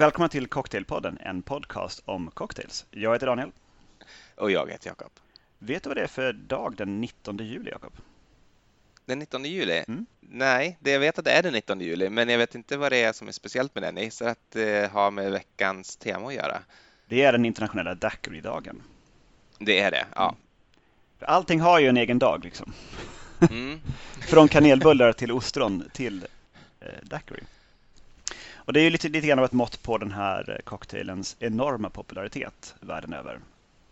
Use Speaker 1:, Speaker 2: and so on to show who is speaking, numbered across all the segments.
Speaker 1: Välkomna till Cocktailpodden, en podcast om cocktails. Jag heter Daniel.
Speaker 2: Och jag heter Jakob.
Speaker 1: Vet du vad det är för dag den 19 juli, Jakob?
Speaker 2: Den 19 juli?
Speaker 1: Mm.
Speaker 2: Nej, det jag vet att det är den 19 juli, men jag vet inte vad det är som är speciellt med den. Jag gissar att det har med veckans tema att göra.
Speaker 1: Det är den internationella daiquiri-dagen.
Speaker 2: Det är det, ja.
Speaker 1: Allting har ju en egen dag liksom.
Speaker 2: Mm.
Speaker 1: Från kanelbullar till ostron till eh, daiquiri. Och det är ju lite, lite grann av ett mått på den här eh, cocktailens enorma popularitet världen över.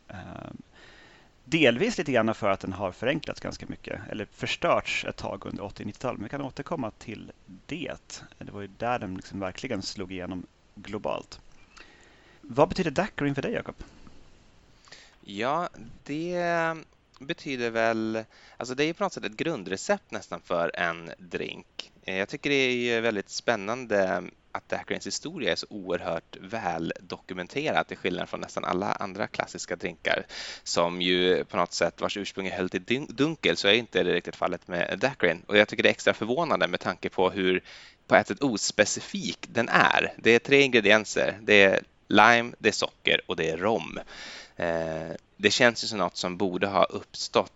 Speaker 1: Ehm, delvis lite grann för att den har förenklats ganska mycket, eller förstörts ett tag under 80-90-talet. Men vi kan återkomma till det. Det var ju där den liksom verkligen slog igenom globalt. Vad betyder daiquirin för dig, Jakob?
Speaker 2: Ja, det betyder väl, alltså det är ju på något sätt ett grundrecept nästan för en drink. Eh, jag tycker det är väldigt spännande att daiquirins historia är så oerhört väl dokumenterad till skillnad från nästan alla andra klassiska drinkar som ju på något sätt vars ursprung är höllt i dunkel så är inte det riktigt fallet med daiquirin och jag tycker det är extra förvånande med tanke på hur på ett sätt ospecifik den är. Det är tre ingredienser. Det är lime, det är socker och det är rom. Eh, det känns ju som något som borde ha uppstått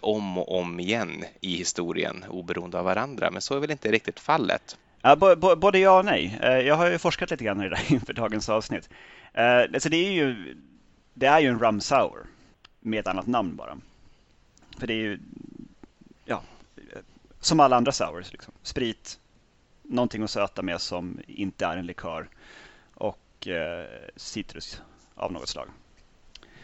Speaker 2: om och om igen i historien oberoende av varandra, men så är väl inte riktigt fallet.
Speaker 1: Ja, både ja och nej. Eh, jag har ju forskat lite grann i det där inför dagens avsnitt. Eh, alltså det, är ju, det är ju en rum sour med ett annat namn bara. För det är ju ja, som alla andra sours. Liksom. Sprit, någonting att söta med som inte är en likör och eh, citrus av något slag.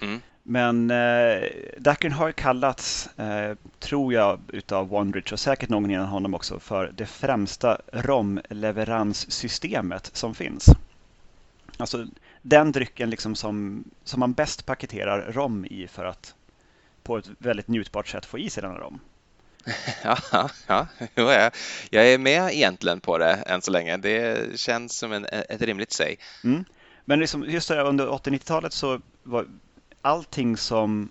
Speaker 1: Mm. Men eh, Daiquiri har kallats, eh, tror jag, utav Wondridge och säkert någon innan honom också för det främsta romleveranssystemet som finns. Alltså den drycken liksom som, som man bäst paketerar rom i för att på ett väldigt njutbart sätt få i sig denna rom.
Speaker 2: Ja, ja, ja, jag är med egentligen på det än så länge. Det känns som en, ett rimligt säg.
Speaker 1: Mm. Men liksom just det, under 80-90-talet så var allting som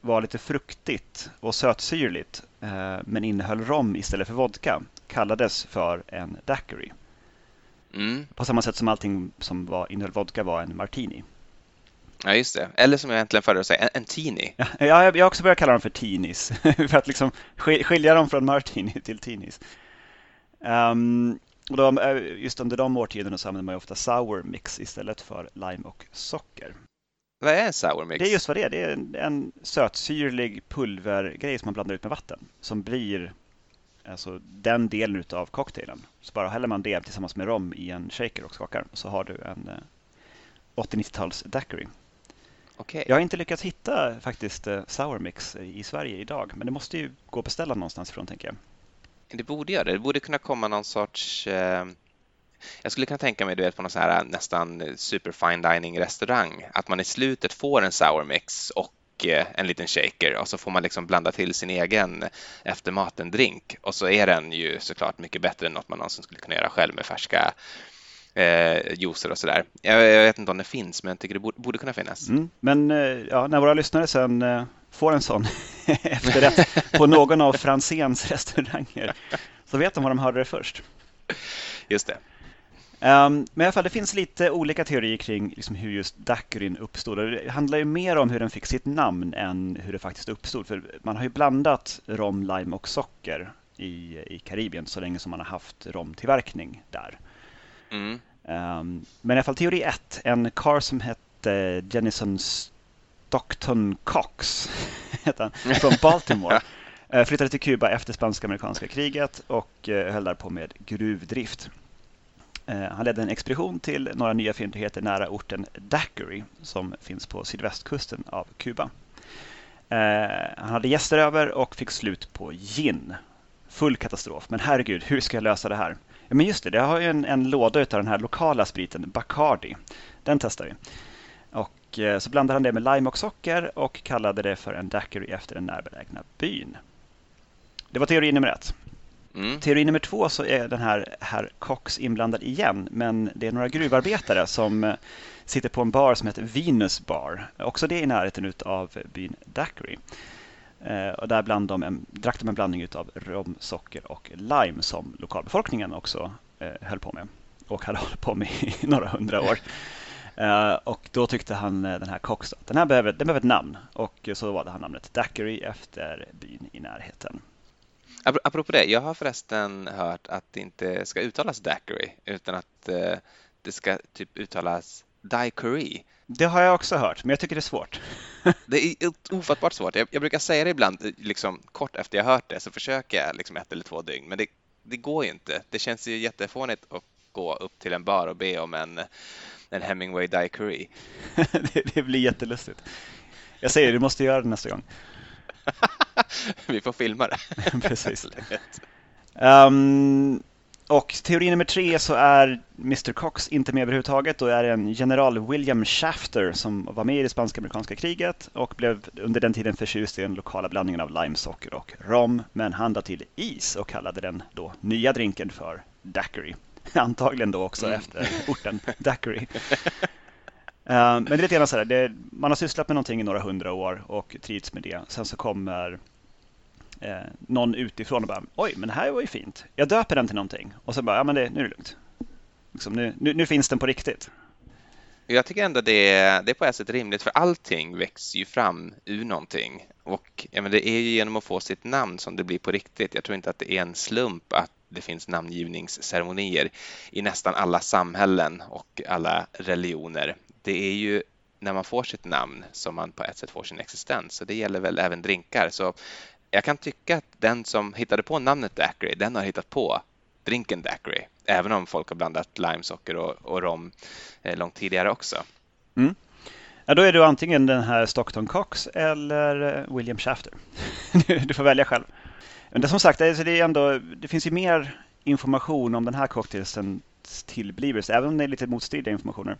Speaker 1: var lite fruktigt och sötsyrligt eh, men innehöll rom istället för vodka kallades för en daiquiri. Mm. På samma sätt som allting som var, innehöll vodka var en martini.
Speaker 2: Ja, just det. Eller som jag egentligen föredrar att säga, en, en teenie.
Speaker 1: Ja, jag, har också börjat kalla dem för teenies för att liksom skilja dem från martini till teenies. Um, och då, eh, just under de årtiondena så använder man ofta sour mix istället för lime och socker.
Speaker 2: Vad är en sour mix?
Speaker 1: Det är just vad det är. Det är en, en sötsyrlig pulvergrej som man blandar ut med vatten som blir alltså, den delen av cocktailen. Så bara häller man det tillsammans med rom i en shaker och skakar så har du en eh, 80-90-tals daiquiri.
Speaker 2: Okay.
Speaker 1: Jag har inte lyckats hitta faktiskt eh, sour mix i Sverige idag men det måste ju gå att beställa någonstans ifrån tänker jag.
Speaker 2: Det borde göra det. Det borde kunna komma någon sorts eh jag skulle kunna tänka mig du vet, på någon så här nästan super fine dining restaurang att man i slutet får en sour mix och eh, en liten shaker och så får man liksom blanda till sin egen efter maten drink och så är den ju såklart mycket bättre än något man någonsin skulle kunna göra själv med färska eh, juicer och sådär. Jag, jag vet inte om det finns men jag tycker det borde, borde kunna finnas.
Speaker 1: Mm, men eh, ja, när våra lyssnare sen eh, får en sån efterrätt på någon av Franzéns restauranger så vet de var de hörde det först.
Speaker 2: Just det.
Speaker 1: Um, men i alla fall, det finns lite olika teorier kring liksom, hur just daiquirin uppstod. Det handlar ju mer om hur den fick sitt namn än hur det faktiskt uppstod. För man har ju blandat rom, lime och socker i, i Karibien så länge som man har haft romtillverkning där. Mm. Um, men i alla fall teori ett, en karl som hette Jennison Stockton Cox från Baltimore. Eh, flyttade till Kuba efter spanska-amerikanska kriget och eh, höll där på med gruvdrift. Eh, han ledde en expedition till några nya fyndigheter nära orten Daiquiri som finns på sydvästkusten av Kuba. Eh, han hade gäster över och fick slut på gin. Full katastrof, men herregud, hur ska jag lösa det här? Ja, men just det, det har ju en, en låda av den här lokala spriten, Bacardi. Den testar vi. Och eh, så blandade han det med lime och socker och kallade det för en daiquiri efter den närbelägna byn. Det var teori nummer ett. Mm. Teori nummer två så är den här herr Cox inblandad igen, men det är några gruvarbetare som eh, sitter på en bar som heter Venus Bar. Också det i närheten av byn Dacry. Eh, och där bland dem en, drack de en blandning av rom, socker och lime som lokalbefolkningen också eh, höll på med. och hade hållit på med i några hundra år. Uh, och då tyckte han den här Cox att den här behöver, den behöver ett namn och så valde han namnet Daiquiri efter byn i närheten.
Speaker 2: Apropå det, jag har förresten hört att det inte ska uttalas Daiquiri utan att uh, det ska typ uttalas Daiquiri.
Speaker 1: Det har jag också hört, men jag tycker det är svårt.
Speaker 2: det är ofattbart svårt. Jag, jag, brukar säga det ibland, liksom, kort efter jag hört det, så försöker jag liksom ett eller två dygn, men det, det går ju inte. Det känns ju jättefånigt att gå upp till en bar och be om en, en Hemingway Daiquiri.
Speaker 1: det, det blir jättelustigt. Jag säger du måste göra det nästa gång.
Speaker 2: Vi får filma det.
Speaker 1: Precis. Um, och teori nummer tre så är Mr Cox inte med överhuvudtaget. Då är det en general William Shafter som var med i det spanska-amerikanska kriget och blev under den tiden förtjust i den lokala blandningen av limesocker och rom. Men han lade till is och kallade den då nya drinken för daiquiri. Antagligen då också mm. efter orten daiquiri. Eh, men det är lite grann så här, det, man har sysslat med någonting i några hundra år och trivts med det. Sen så kommer eh, någon utifrån och bara oj, men det här var ju fint. Jag döper den till någonting och så bara ja, men det, nu är det lugnt. Liksom, nu, nu, nu, finns den på riktigt.
Speaker 2: Jag tycker ändå det är, det är på ett sätt rimligt för allting växer ju fram ur någonting och ja, men det är ju genom att få sitt namn som det blir på riktigt. Jag tror inte att det är en slump att det finns namngivningsceremonier i nästan alla samhällen och alla religioner. Det är ju när man får sitt namn som man på ett sätt får sin existens Så det gäller väl även drinkar. Så jag kan tycka att den som hittade på namnet daiquiri, den har hittat på drinken daiquiri, även om folk har blandat limesocker och, och rom eh, långt tidigare också.
Speaker 1: Mm. Ja, då är du antingen den här Stockton Cox eller eh, William Shafter. du får välja själv. Men det som sagt, alltså, det, är ändå, det finns ju mer information om den här cocktailens tillblivelse, även om det är lite motstridiga informationer,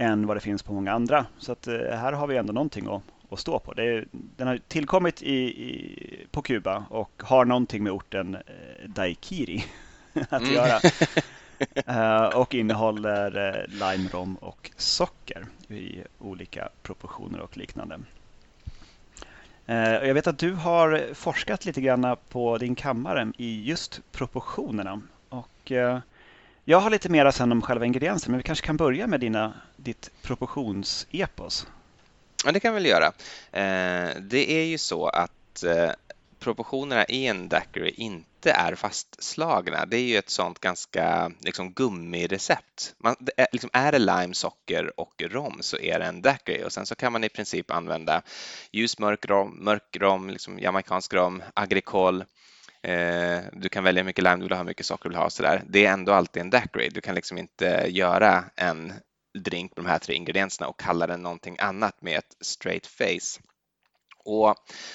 Speaker 1: än vad det finns på många andra. Så att, eh, här har vi ändå någonting att att stå på. Är, den har tillkommit i, i, på Kuba och har någonting med orten eh, Daikiri att mm. göra. uh, och innehåller lime, rom och socker i olika proportioner och liknande. Jag vet att du har forskat lite grann på din kammare i just proportionerna. Och, jag har lite mera sen om själva ingredienserna, men vi kanske kan börja med dina, ditt proportionsepos.
Speaker 2: Ja, det kan vi väl göra. Eh, det är ju så att eh, proportionerna i en daiquiri inte är fastslagna. Det är ju ett sånt ganska liksom, gummirecept. Man, det är, liksom, är det lime, socker och rom så är det en daiquiri och sen så kan man i princip använda ljus mörk rom, mörk rom, liksom jamaicansk rom, agricol. Eh, du kan välja hur mycket lime du vill ha, hur mycket socker du vill ha. Sådär. Det är ändå alltid en daiquiri. Du kan liksom inte göra en drink med de här tre ingredienserna och kalla den någonting annat med ett straight face. Och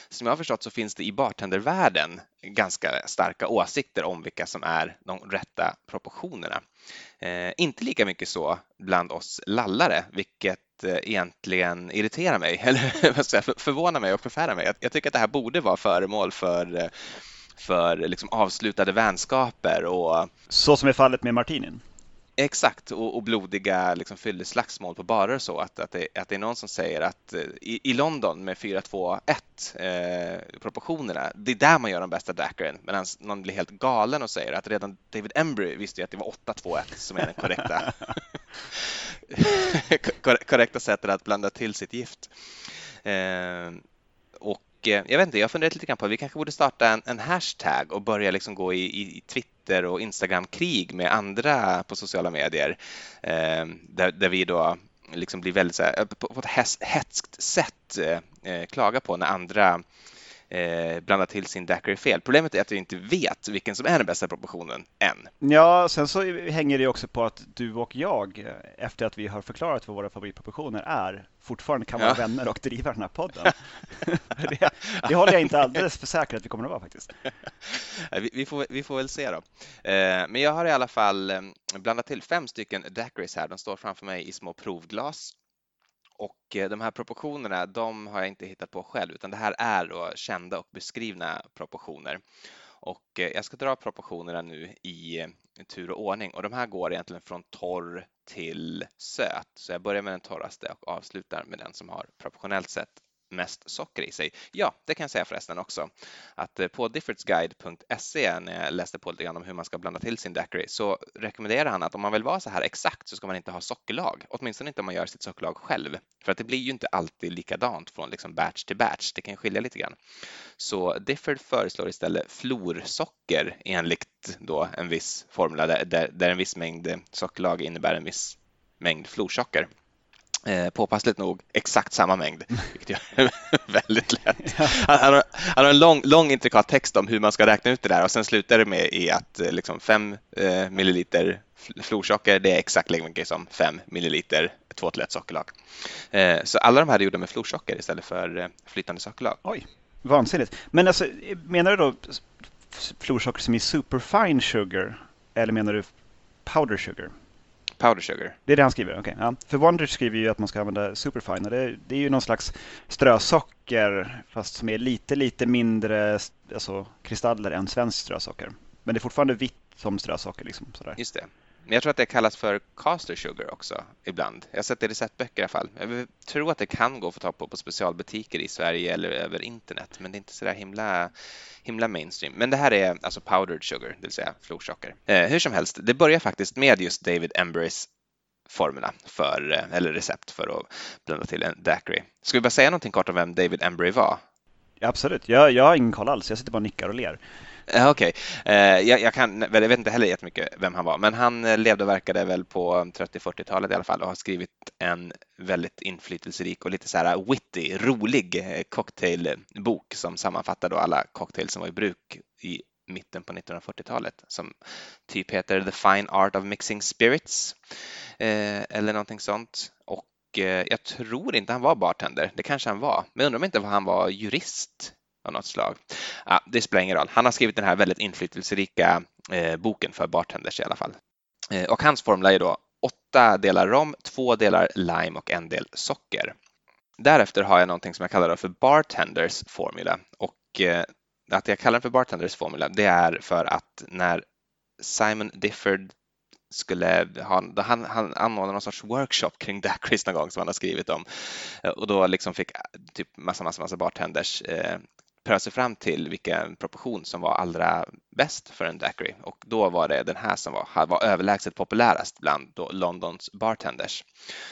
Speaker 2: som jag har förstått så finns det i bartendervärlden ganska starka åsikter om vilka som är de rätta proportionerna. Eh, inte lika mycket så bland oss lallare, vilket eh, egentligen irriterar mig, eller förvånar mig och förfärar mig. Jag, tycker att det här borde vara föremål för eh, för liksom avslutade vänskaper och...
Speaker 1: Så som är fallet med Martinin?
Speaker 2: Exakt, och, och blodiga liksom, fylleslagsmål på barer och så. Att, att, det, att det är någon som säger att eh, i, i London med 4-2-1 eh, proportionerna, det är där man gör de bästa daiquirin. Medan någon blir helt galen och säger att redan David Embry visste ju att det var 8-2-1 som är den korrekta, korrekta sättet att blanda till sitt gift. Eh, och Eh, jag vet inte, jag har funderat lite grann på att vi kanske borde starta en, en hashtag och börja liksom gå i, i Twitter Twitter och Instagram-krig med andra på sociala medier eh, där, där vi då liksom blir väldigt så här, eh, på ett hätskt sätt eh, eh, klaga på när andra eh, blanda till sin daiquiri fel. Problemet är att vi inte vet vilken som är den bästa proportionen än.
Speaker 1: Ja, sen så hänger det också på att du och jag, efter att vi har förklarat vad våra favoritproportioner är, fortfarande kan vara ja. vänner och driva den här podden. det, det håller jag inte alldeles för säkert att vi kommer att vara faktiskt.
Speaker 2: vi, vi, får, vi får väl se då. Eh, men jag har i alla fall eh, blandat till fem stycken daiquiris här. De står framför mig i små provglas och eh, de här proportionerna, de har jag inte hittat på själv, utan det här är då kända och beskrivna proportioner. Och eh, jag ska dra proportionerna nu i eh, tur och ordning och de här går egentligen från torr till söt. Så jag börjar med den torraste och avslutar med den som har proportionellt sett mest socker i sig? Ja, det kan jag säga förresten också. Att eh, på differenceguide.se när jag läste på lite grann om hur man ska blanda till sin daiquiri så rekommenderar han att om man vill vara så här exakt så ska man inte ha sockerlag, åtminstone inte om man gör sitt sockerlag själv. För att det blir ju inte alltid likadant från liksom batch till batch, det kan skilja lite grann. Så Difford föreslår istället florsocker enligt då en viss formula där, där en viss mängd sockerlag innebär en viss mängd florsocker. Eh, påpassligt nog exakt samma mängd, vilket gör väldigt lätt. Han, han, har, han, har, en lång, lång intrikat text om hur man ska räkna ut det där och sen slutar det med i att eh, liksom 5 eh, milliliter florsocker, det är exakt lika mycket som 5 milliliter 2 till 1 sockerlag. Eh, så alla de här är gjorda med florsocker istället för eh, flytande sockerlag.
Speaker 1: Oj, vansinnigt. Men alltså, menar du då florsocker som är superfine sugar eller menar du powder sugar?
Speaker 2: Powder sugar.
Speaker 1: Det är det han skriver? Okay. Ja. För Wonder skriver ju att man ska använda superfine. Det, det är ju någon slags strösocker fast som är lite, lite mindre alltså, kristaller än svenskt strösocker. Men det är fortfarande vitt som strösocker. Liksom, sådär.
Speaker 2: Just det. Men jag tror att det kallas för caster sugar också ibland. Jag har sett det i receptböcker i alla fall. Jag tror att det kan gå att få tag på på specialbutiker i Sverige eller över internet, men det är inte så där himla, himla mainstream. Men det här är alltså powdered sugar, det vill säga florsocker. Eh, hur som helst, det börjar faktiskt med just David Embrys formula för, eh, eller recept för att blanda till en daiquiri. Ska vi bara säga någonting kort om vem David Embry var?
Speaker 1: Ja, absolut, jag, jag har ingen koll alls. Jag sitter bara och nickar och ler.
Speaker 2: Okej, okay. Eh, jag, jag, jag vet inte heller jättemycket vem han var, men han eh, levde och verkade väl på 30-40-talet i alla fall och har skrivit en väldigt inflytelserik och lite så här witty, rolig eh, cocktailbok som sammanfattar då alla cocktails som var i bruk i mitten på 1940-talet som typ heter The Fine Art of Mixing Spirits eh, eller någonting sånt. Och jag tror inte han var bartender, det kanske han var, men undrar om inte han var jurist av något slag. Ja, det spelar ingen roll. Han har skrivit den här väldigt inflytelserika eh, boken för bartenders i alla fall. Eh, och hans formula är då åtta delar rom, två delar lime och en del socker. Därefter har jag någonting som jag kallar för bartenders formula och eh, att jag kallar den för bartenders formula det är för att när Simon Difford skulle ha, han, han anordnade någon sorts workshop kring daiquiris någon gång som han har skrivit om eh, och då liksom fick eh, typ massa, massa, massa bartenders eh, pröva sig fram till vilken proportion som var allra bäst för en daiquiri och då var det den här som var, var överlägset populärast bland Londons bartenders.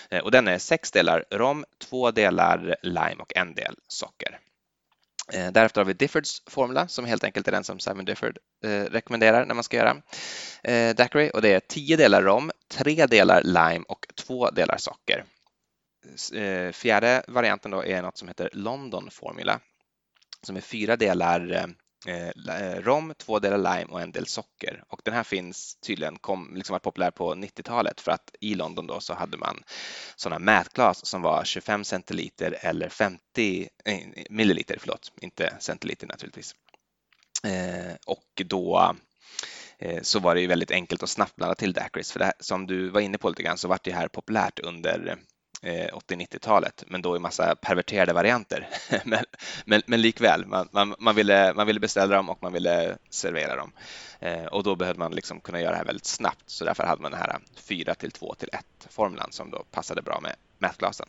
Speaker 2: Eh, och den är sex delar rom, två delar lime och en del socker. Eh, därefter har vi Diffords formula som helt enkelt är den som Simon Difford eh, rekommenderar när man ska göra eh, daiquiri och det är tio delar rom, tre delar lime och två delar socker. Fjärde varianten då är något som heter London formula som är fyra delar eh, eh, rom, två delar lime och en del socker. Och den här finns tydligen, kom, liksom varit populär på 90-talet för att i London då så hade man sådana mätglas som var 25 centiliter eller 50 eh, milliliter, förlåt, inte centiliter naturligtvis. Eh, och då eh, så var det ju väldigt enkelt att snabbt blanda till daiquiris för det här, som du var inne på lite grann så vart det här populärt under Eh, 80-90-talet, men då i massa perverterade varianter. men, men, men likväl, man, man, man, ville, man ville beställa dem och man ville servera dem. Eh, och då behövde man liksom kunna göra det här väldigt snabbt, så därför hade man den här 4 till 2 till 1 formulan som då passade bra med mätglasen.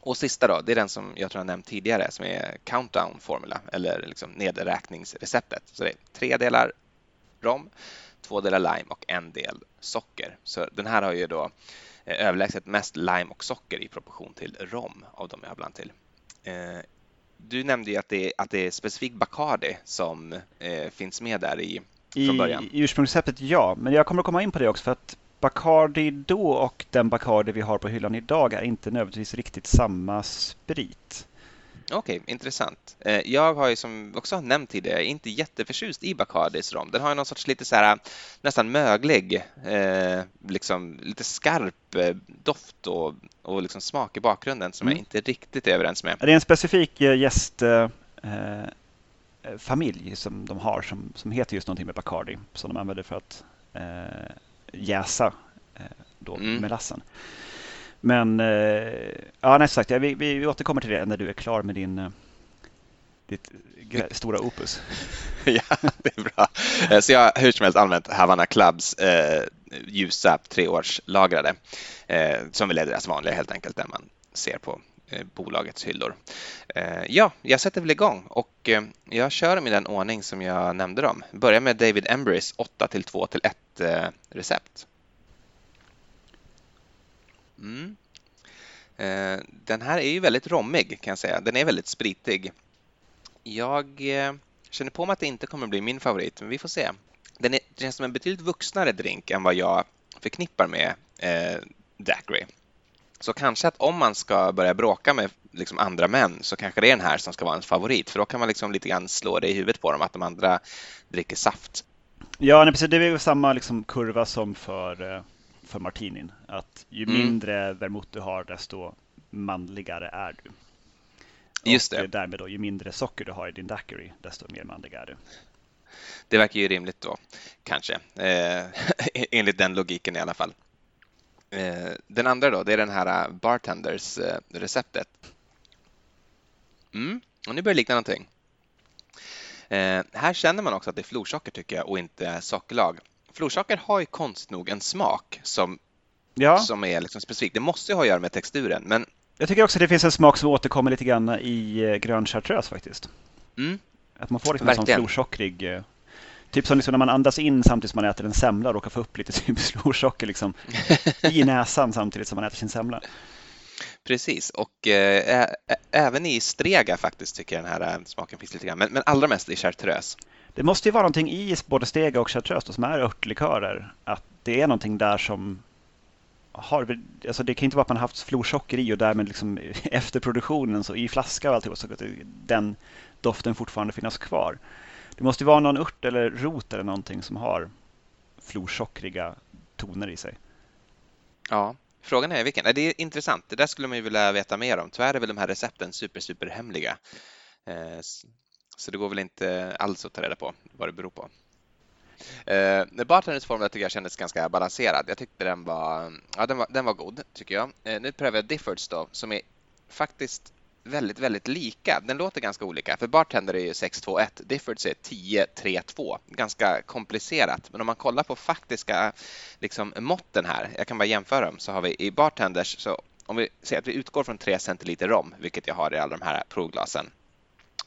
Speaker 2: Och sista då, det är den som jag tror jag nämnt tidigare som är countdown formula eller liksom nedräkningsreceptet. Så det är tre delar rom, två delar lime och en del socker. Så den här har ju då Eh, överlägset mest lime och socker i proportion till rom av de jag har blandat till. Eh, du nämnde ju att det, att det är specifikt Bacardi som eh, finns med där i från början.
Speaker 1: I ursprungsreceptet ja, men jag kommer att komma in på det också för att Bacardi då och den Bacardi vi har på hyllan idag är inte nödvändigtvis riktigt samma sprit.
Speaker 2: Okej, okay, intressant. Eh, jag har ju som också nämnt tidigare inte jätteförtjust i Bacardis rom. Den har ju någon sorts lite så här nästan möglig, eh, liksom lite skarp eh, doft och, och liksom smak i bakgrunden som mm. jag inte riktigt är överens med.
Speaker 1: Det är en specifik gästfamilj eh, som de har som, som heter just någonting med Bacardi som de använder för att eh, jäsa eh, då mm. melassen. Men eh, ja, nej, sagt, vi, vi återkommer till det när du är klar med din, eh, ditt stora opus.
Speaker 2: ja, det är bra. Eh, så jag har hur som helst använt Havana Clubs eh, ljusa treårslagrade eh, som väl är deras vanliga helt enkelt, den man ser på bolagets hyllor. Ja, jag sätter väl igång och jag kör med den ordning som jag nämnde dem. Börjar med David Embrys 8 till 2 till 1 recept. Mm. Eh, den här är ju väldigt rommig kan jag säga. Den är väldigt spritig. Jag eh, känner på mig att det inte kommer bli min favorit, men vi får se. Den, är, den känns som en betydligt vuxnare drink än vad jag förknippar med eh, daiquiri. Så kanske att om man ska börja bråka med liksom andra män så kanske det är den här som ska vara en favorit för då kan man liksom lite grann slå det i huvudet på dem att de andra dricker saft.
Speaker 1: Ja, nej, precis. Det är samma liksom kurva som för, eh, för martinin. Att ju mm. mindre vermouth du har desto manligare är du.
Speaker 2: Just det.
Speaker 1: Och därmed då, ju mindre socker du har i din daiquiri desto mer manlig är du.
Speaker 2: Det verkar ju rimligt då, kanske. Eh, enligt den logiken i alla fall. Eh, den andra då, det är den här eh, receptet. Mm, och nu börjar det likna någonting. Eh, här känner man också att det är florsocker tycker jag och inte sockerlag. Florsocker har ju konstigt nog en smak som, ja. som är liksom specifik. Det måste ju ha att göra med texturen, men
Speaker 1: jag tycker också att det finns en smak som återkommer lite grann i grön chartreuse faktiskt. Mm. Att man får liksom en sån florsockrig Typ som liksom när man andas in samtidigt som man äter en semla och råkar få upp lite typ florsocker liksom, i näsan samtidigt som man äter sin semla.
Speaker 2: Precis, och äh, även i strega faktiskt tycker jag den här äh, smaken finns lite grann, men, men allra mest i chartreuse.
Speaker 1: Det måste ju vara någonting i både stega och chartreuse som är örtlikörer, att det är någonting där som har, alltså det kan inte vara att man haft florsocker i och därmed liksom efter produktionen så i flaska och alltihop så att den doften fortfarande finnas kvar. Det måste vara någon ört eller rot eller någonting som har florsockriga toner i sig.
Speaker 2: Ja, frågan är vilken. Det är intressant. Det där skulle man ju vilja veta mer om. Tyvärr är väl de här recepten super, super hemliga. Eh, så det går väl inte alls att ta reda på vad det beror på. Eh, Bartenders formel tycker jag kändes ganska balanserad. Jag tyckte den var, ja, den var, den var god, tycker jag. Eh, nu prövar jag Diffords då, som är faktiskt väldigt, väldigt lika. Den låter ganska olika, för Bartender är ju 621, Diffords är 1032. Ganska komplicerat, men om man kollar på faktiska liksom, måtten här, jag kan bara jämföra dem, så har vi i Bartenders, så om vi säger att vi utgår från 3 centiliter rom, vilket jag har i alla de här provglasen,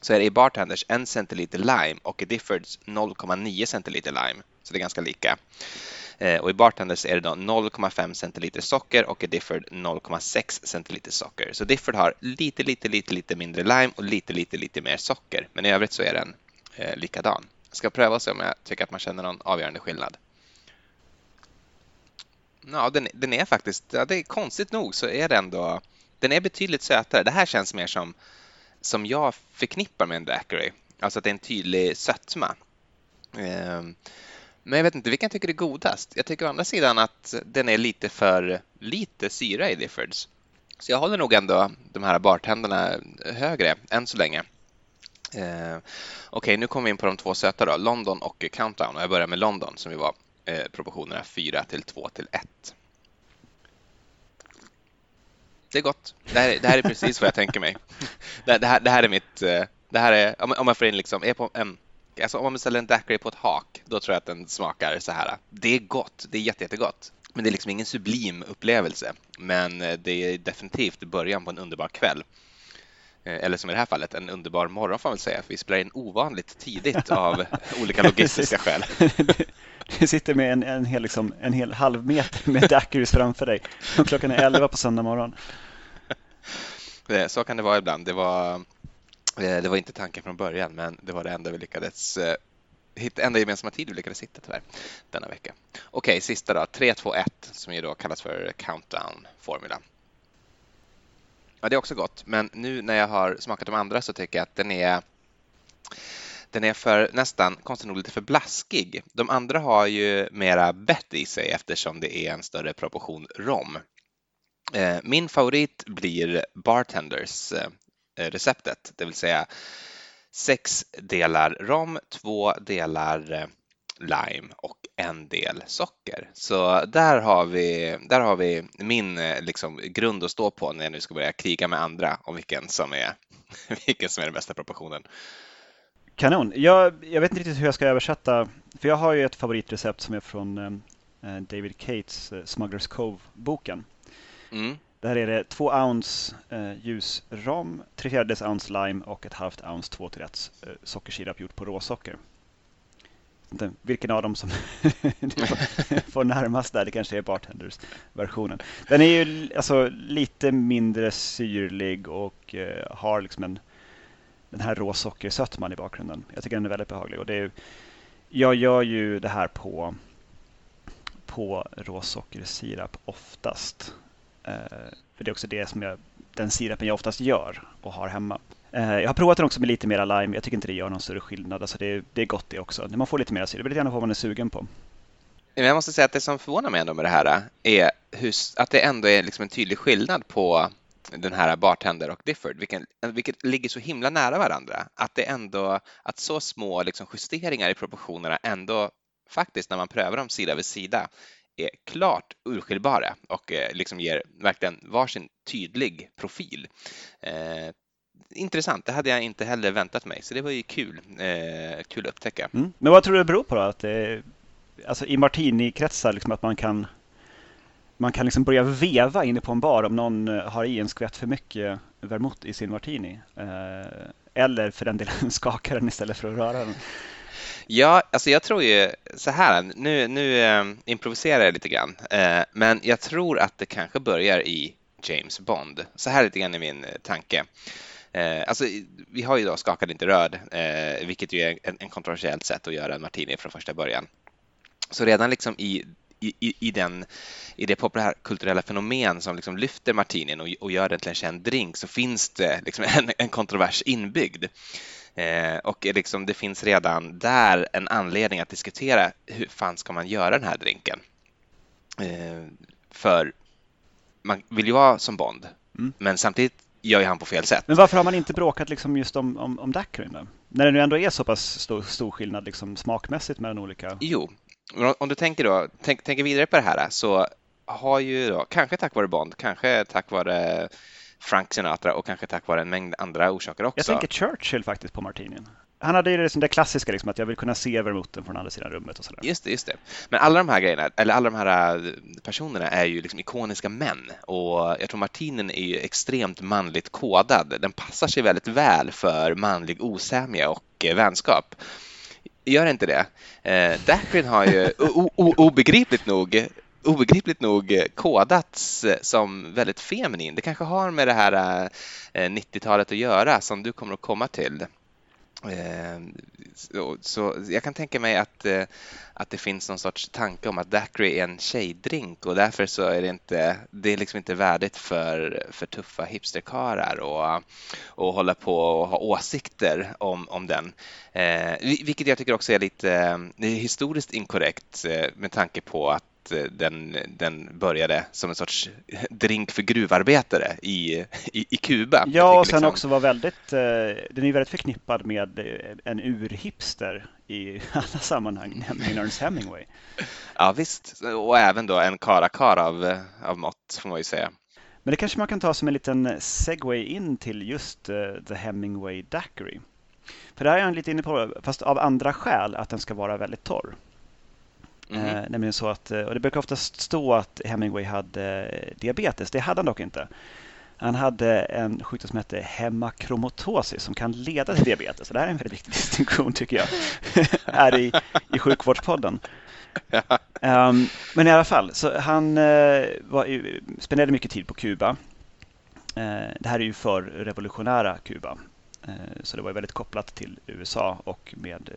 Speaker 2: så är det i Bartenders 1 centiliter lime och i Diffords 0,9 centiliter lime, så det är ganska lika. Eh, och i Bartenders är det då 0,5 centiliter socker och i Difford 0,6 centiliter socker. Så Difford har lite, lite, lite, lite mindre lime och lite, lite, lite mer socker. Men i övrigt så är den eh, likadan. Jag ska pröva och se om jag tycker att man känner någon avgörande skillnad. Ja, den, den är faktiskt, ja, det är konstigt nog så är den då, den är betydligt sötare. Det här känns mer som, som jag förknippar med en daiquiri. Alltså att det är en tydlig sötma. Ehm, men jag vet inte vilken tycker är godast. Jag tycker å andra sidan att den är lite för lite syra i Diffords. Så jag håller nog ändå de här bartenderna högre än så länge. Eh, Okej, okay, nu kommer vi in på de två söta då, London och Countdown. Och jag börjar med London som ju var eh, proportionerna 4 till 2 till 1. Det är gott. Det här, det här är precis vad jag tänker mig. Det, det, här, det här är mitt... Eh, det här är, om man får in liksom, är på en Alltså om man beställer en daiquiri på ett hak, då tror jag att den smakar så här. Det är gott, det är jätte, jättegott. Men det är liksom ingen sublim upplevelse. Men eh, det är definitivt början på en underbar kväll. Eh, eller som i det här fallet, en underbar morgon får man väl säga, för vi spelar in ovanligt tidigt av olika logistiska skäl.
Speaker 1: Du sitter med en, en, hel, liksom, en hel halv meter med daiquiris framför dig och klockan är elva på söndag morgon.
Speaker 2: Eh, så kan det vara ibland. Det var eh, det var inte tanken från början, men det var det enda vi lyckades eh, hitta, enda gemensamma tid vi lyckades hitta tyvärr denna vecka. Okej, sista då, 3, 2, 1 som ju då kallas för countdown-formula. Ja, det är också gott, men nu när jag har smakat de andra så tycker jag att den är den är för nästan konstigt nog lite för blaskig. De andra har ju mera bett i sig eftersom det är en större proportion rom. Eh, min favorit blir Bartenders eh, receptet, det vill säga sex delar rom, två delar eh, lime och en del socker. Så där har vi, där har vi min liksom, grund att stå på när jag nu ska börja kriga med andra om vilken som är, vilken som är den bästa proportionen.
Speaker 1: Kanon. Jag, jag vet inte riktigt hur jag ska översätta, för jag har ju ett favoritrecept som är från David Cates Smugglers Cove-boken. Mm. Där är det två ounce eh, ljus rom, tre fjärdedels ounce lime och ett halvt ounce 2 till rätt eh, sockersirap gjort på råsocker. Inte vilken av dem som får närmast där, det kanske är bartenders-versionen. Den är ju alltså lite mindre syrlig och eh, har liksom en, den här råsockersötman i bakgrunden. Jag tycker den är väldigt behaglig. Och det är, jag gör ju det här på, på råsockersirap oftast. Eh, för det är också det som jag, den sirapen jag oftast gör och har hemma. Eh, jag har provat den också med lite mera lime. Jag tycker inte det gör någon större skillnad. Alltså det, det är gott det också. När man får lite mer syra, det är lite grann vad man är sugen på.
Speaker 2: Jag måste säga att det som förvånar mig ändå med det här eh, är hur, att det ändå är liksom en tydlig skillnad på den här Bartender och Difford, vilket, vilket ligger så himla nära varandra. Att det ändå, att så små liksom justeringar i proportionerna ändå faktiskt när man prövar dem sida vid sida är klart urskiljbara och eh, liksom ger verkligen varsin tydlig profil. Eh, intressant, det hade jag inte heller väntat mig, så det var ju kul, eh, kul att upptäcka.
Speaker 1: Mm. Men vad tror du det beror på då? Att det, alltså i martini-kretsar, liksom att man kan man kan liksom börja veva inne på en bar om någon eh, har i en skvätt för mycket vermouth i sin martini. Eh, eller för den delen skakar den istället för att röra den.
Speaker 2: Ja, alltså jag tror ju så här, nu, nu eh, improviserar jag lite grann, eh, men jag tror att det kanske börjar i James Bond. Så här lite grann är min eh, tanke. Eh, alltså, vi har ju då skakad inte röd, eh, vilket ju är en, en kontroversiellt sätt att göra en martini från första början. Så redan liksom i i, i, den, i det populärkulturella fenomen som liksom lyfter martinin och, och gör den till en känd drink så finns det liksom en, en kontrovers inbyggd. Eh, och liksom, det finns redan där en anledning att diskutera hur fan ska man göra den här drinken? Eh, för man vill ju vara som Bond, mm. men samtidigt gör ju han på fel sätt.
Speaker 1: Men varför har man inte bråkat liksom just om, om, om Dacryn då? När det nu ändå är så pass stor, stor skillnad liksom smakmässigt mellan olika?
Speaker 2: Jo, om du tänker då, tänk, tänker vidare på det här så har ju då, kanske tack vare Bond, kanske tack vare Frank Sinatra och kanske tack vare en mängd andra orsaker också.
Speaker 1: Jag tänker Churchill faktiskt på Martinin. Han hade ju det, det klassiska, liksom, att jag vill kunna se vermouten från andra sidan rummet och sådär.
Speaker 2: Just det, just det. Men alla de här grejerna, eller alla de här äh, personerna är ju liksom ikoniska män och jag tror Martinen är ju extremt manligt kodad. Den passar sig väldigt väl för manlig osämja och äh, vänskap. Gör inte det? Eh, Dacrin har ju obegripligt nog obegripligt nog kodats eh, som väldigt feminin. Det kanske har med det här eh, 90-talet att göra som du kommer att komma till. Eh, så, så, jag kan tänka mig att, eh, att det finns någon sorts tanke om att daiquiri är en tjejdrink och därför så är det inte, det är liksom inte värdigt för, för tuffa hipsterkarlar och, och hålla på och ha åsikter om, om den. Eh, vilket jag tycker också är lite är historiskt inkorrekt eh, med tanke på att Eh, den, den började som en sorts drink för gruvarbetare i, i, i Kuba.
Speaker 1: Ja, och sen liksom... också var väldigt, eh, den är väldigt förknippad med eh, en urhipster i alla sammanhang, nämligen Ernest Hemingway.
Speaker 2: Ja visst, och även då en karakar av, av mått får man ju säga.
Speaker 1: Men det kanske man kan ta som en liten segway in till just uh, The Hemingway Daiquiri. För där är jag lite inne på, fast av andra skäl, att den ska vara väldigt torr. Nämligen så att, eh, och det brukar ofta stå att Hemingway hade eh, diabetes. Det hade han dock inte. Han hade en sjukdom som hette hemakromatosis som kan leda till diabetes. Så det här är en väldigt viktig distinktion tycker jag här i, i sjukvårdspodden. Um, men i alla fall, så han uh, var, spenderade mycket tid på Kuba. Uh, det här är ju för revolutionära Kuba. Uh, så det var väldigt kopplat till USA och med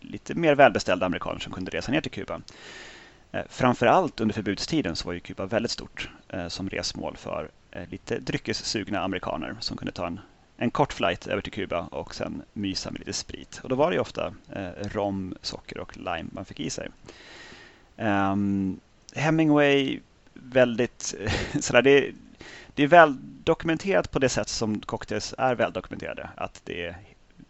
Speaker 1: lite mer välbeställda amerikaner som kunde resa ner till Kuba. Eh, framförallt under förbudstiden så var ju Kuba väldigt stort eh, som resmål för eh, lite dryckessugna amerikaner som kunde ta en, en kort flight över till Kuba och sen mysa med lite sprit. Och då var det ju ofta rom, socker och lime man fick i sig. Ehm, Hemingway, väldigt sådär, det, det är väl dokumenterat på det sätt som cocktails är väldokumenterade. Att det är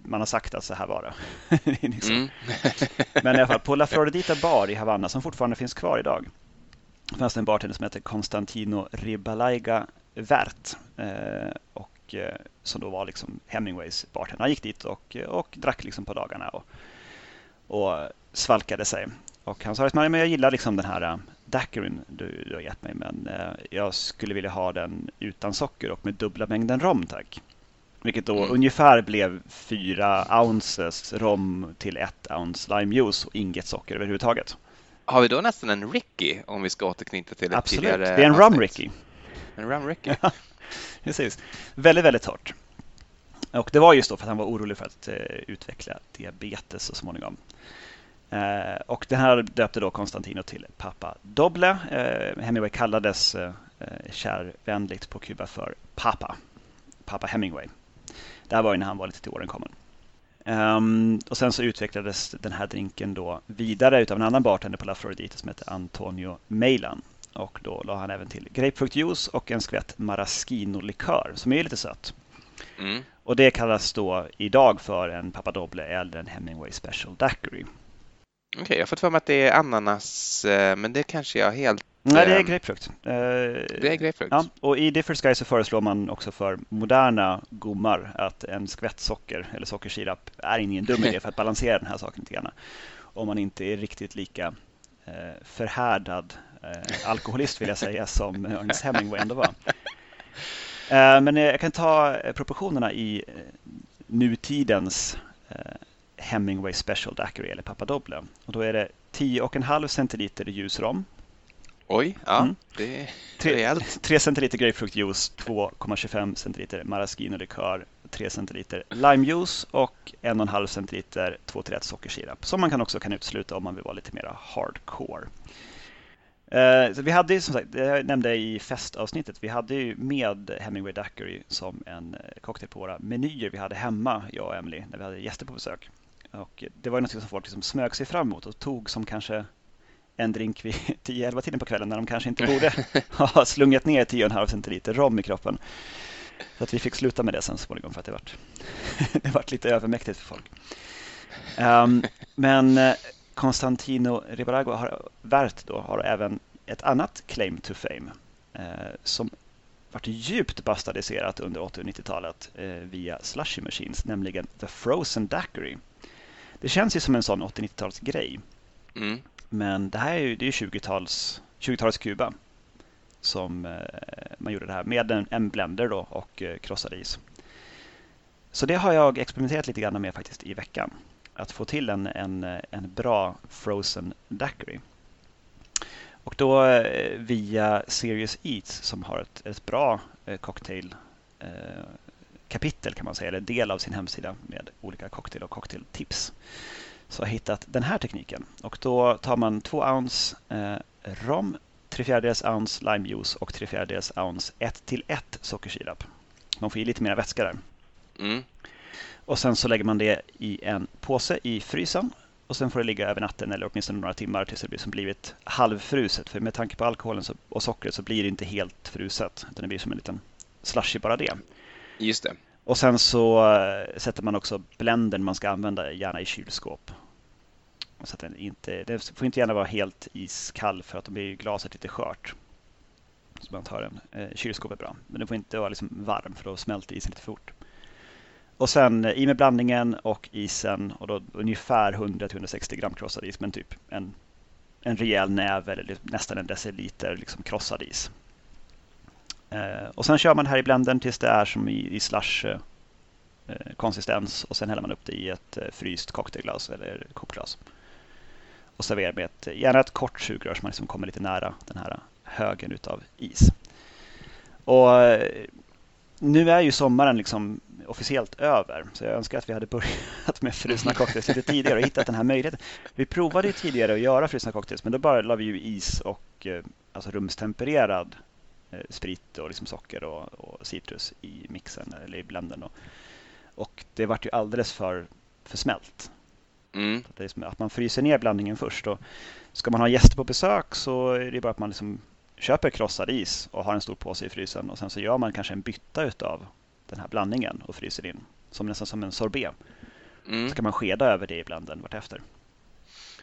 Speaker 1: man har sagt att så här var det. liksom. mm. Men i alla fall, på La Floridita bar i Havanna, som fortfarande finns kvar idag, fanns det en bartender som hette Constantino Ribalaiga Vert. Eh, och, eh, som då var liksom Hemingways bartender. Han gick dit och, och drack liksom på dagarna och, och svalkade sig. Och han sa att jag gillar liksom den här daiquirin du, du har gett mig men eh, jag skulle vilja ha den utan socker och med dubbla mängden rom tack. Vilket då mm. ungefär blev fyra ounces rom till ett ounce limejuice och inget socker överhuvudtaget.
Speaker 2: Har vi då nästan en Ricky om vi ska återknyta till ett
Speaker 1: Absolut.
Speaker 2: tidigare
Speaker 1: det är en rum Ricky.
Speaker 2: En rum Ricky.
Speaker 1: Precis. Väldigt, väldigt torrt. Och det var just då för att han var orolig för att eh, utveckla diabetes så småningom. Eh, och det här döpte då Konstantino till Papa Doble. Eh, Hemingway kallades eh, kärvänligt på Kuba för Papa. Papa Hemingway. Det här var ju när han var lite till åren kommen. Um, och sen så utvecklades den här drinken då vidare utav en annan bartender på La Floridita som heter Antonio Meilan. Och då la han även till grapefruktjuice och en skvätt maraschino-likör som är lite sött. Mm. Och det kallas då idag för en Papadoble eller en Hemingway Special Daiquiri.
Speaker 2: Okej, okay, jag har fått för mig att det är ananas, eh, men det kanske jag helt...
Speaker 1: Nej, det är eh, grapefrukt.
Speaker 2: Det är grapefrukt?
Speaker 1: Ja, och i Different Sky så föreslår man också för moderna gommar att en skvätt socker eller sockersirap är ingen dum idé för att balansera den här saken lite grann. Om man inte är riktigt lika eh, förhärdad alkoholist vill jag säga som Ernest Hemingway ändå var. Men jag kan ta proportionerna i nutidens Hemingway Special Daiquiri eller Papadoble. Och då är det 10,5 centiliter ljusrom.
Speaker 2: Oj, ja, mm. det är rejält.
Speaker 1: 3 centiliter grapefruktjuice, 2,25 centiliter maraschino-likör, 3 centiliter limejuice och 1,5 centiliter 2 1 sockersirap som man kan också kan utesluta om man vill vara lite mer hardcore. Eh, så vi hade ju som sagt, det jag nämnde i festavsnittet, vi hade ju med Hemingway Daiquiri som en eh, cocktail på våra menyer vi hade hemma, jag och Emily, när vi hade gäster på besök. Och det var något som folk liksom smög sig fram emot och tog som kanske en drink vid 10-11 tiden på kvällen när de kanske inte borde ha slungat ner 10,5 centiliter rom i kroppen. Så att vi fick sluta med det sen småningom för att det vart, det vart lite övermäktigt för folk. Um, men eh, Constantino Ribarago har, Vert då, har även ett annat claim to fame eh, som varit djupt bastadiserat under 80 och 90-talet eh, via slushy machines, nämligen The Frozen Daiquiri. Det känns ju som en sån 80-90-tals grej. Mm. Men det här är ju, det är 20-tals 20-talets Kuba som eh, man gjorde det här med en, en blender då och eh, krossad is. Så det har jag experimenterat lite grann med faktiskt i veckan. Att få till en, en, en bra frozen daiquiri. Och då eh, via Serious Eats som har ett, ett bra cocktailkapitel cocktail kapitel kan man säga, eller del av sin hemsida med olika cocktail och cocktailtips. Så jag har hittat den här tekniken och då tar man två ounce eh, rom, tre fjärdedels ounce limejuice och tre fjärdedels ounce 1 till 1 sockersirap. Man får i lite mer vätska där. Mm. Och sen så lägger man det i en påse i frysen och sen får det ligga över natten eller åtminstone några timmar tills det blir som blivit halvfruset. För med tanke på alkoholen och sockret så blir det inte helt fruset utan det blir som en liten slushy bara det.
Speaker 2: Just det.
Speaker 1: Och sen så eh, sätter man också blendern man ska använda gärna i kylskåp. Så att den inte, den får inte gärna vara helt iskall för att då blir glaset lite skört. Så man tar den. eh, kylskåp är bra. Men den får inte vara liksom varm för då smälter isen lite fort. Och sen eh, i med blandningen och isen och då ungefär 100-160 gram krossad is men typ en, en rejäl näve eller liksom nästan en deciliter liksom krossad is. Eh, och sen kör man det här i blendern tills det är som i, i slush eh, eh, konsistens och sen häller man upp det i ett fryst cocktailglas eller kokglas. Och serverar med ett, gärna ett kort sugrör så man liksom kommer lite nära den här högen utav is. Och nu är ju sommaren liksom officiellt över så jag önskar att vi hade börjat med frusna cocktails lite tidigare och hittat den här möjligheten. Vi provade ju tidigare att göra frusna cocktails men då bara la vi ju is och alltså rumstempererad sprit och liksom socker och, och, citrus i mixen eller i blenden. Och, och det vart ju alldeles för, för smält. Mm. Det är som att man fryser ner blandningen först. Och ska man ha gäster på besök så är det bara att man liksom köper krossad is och har en stor påse i frysen och sen så gör man kanske en bytta utav den här blandningen och fryser in som nästan som en sorbet. Mm. Så kan man skeda över det i blenden vartefter.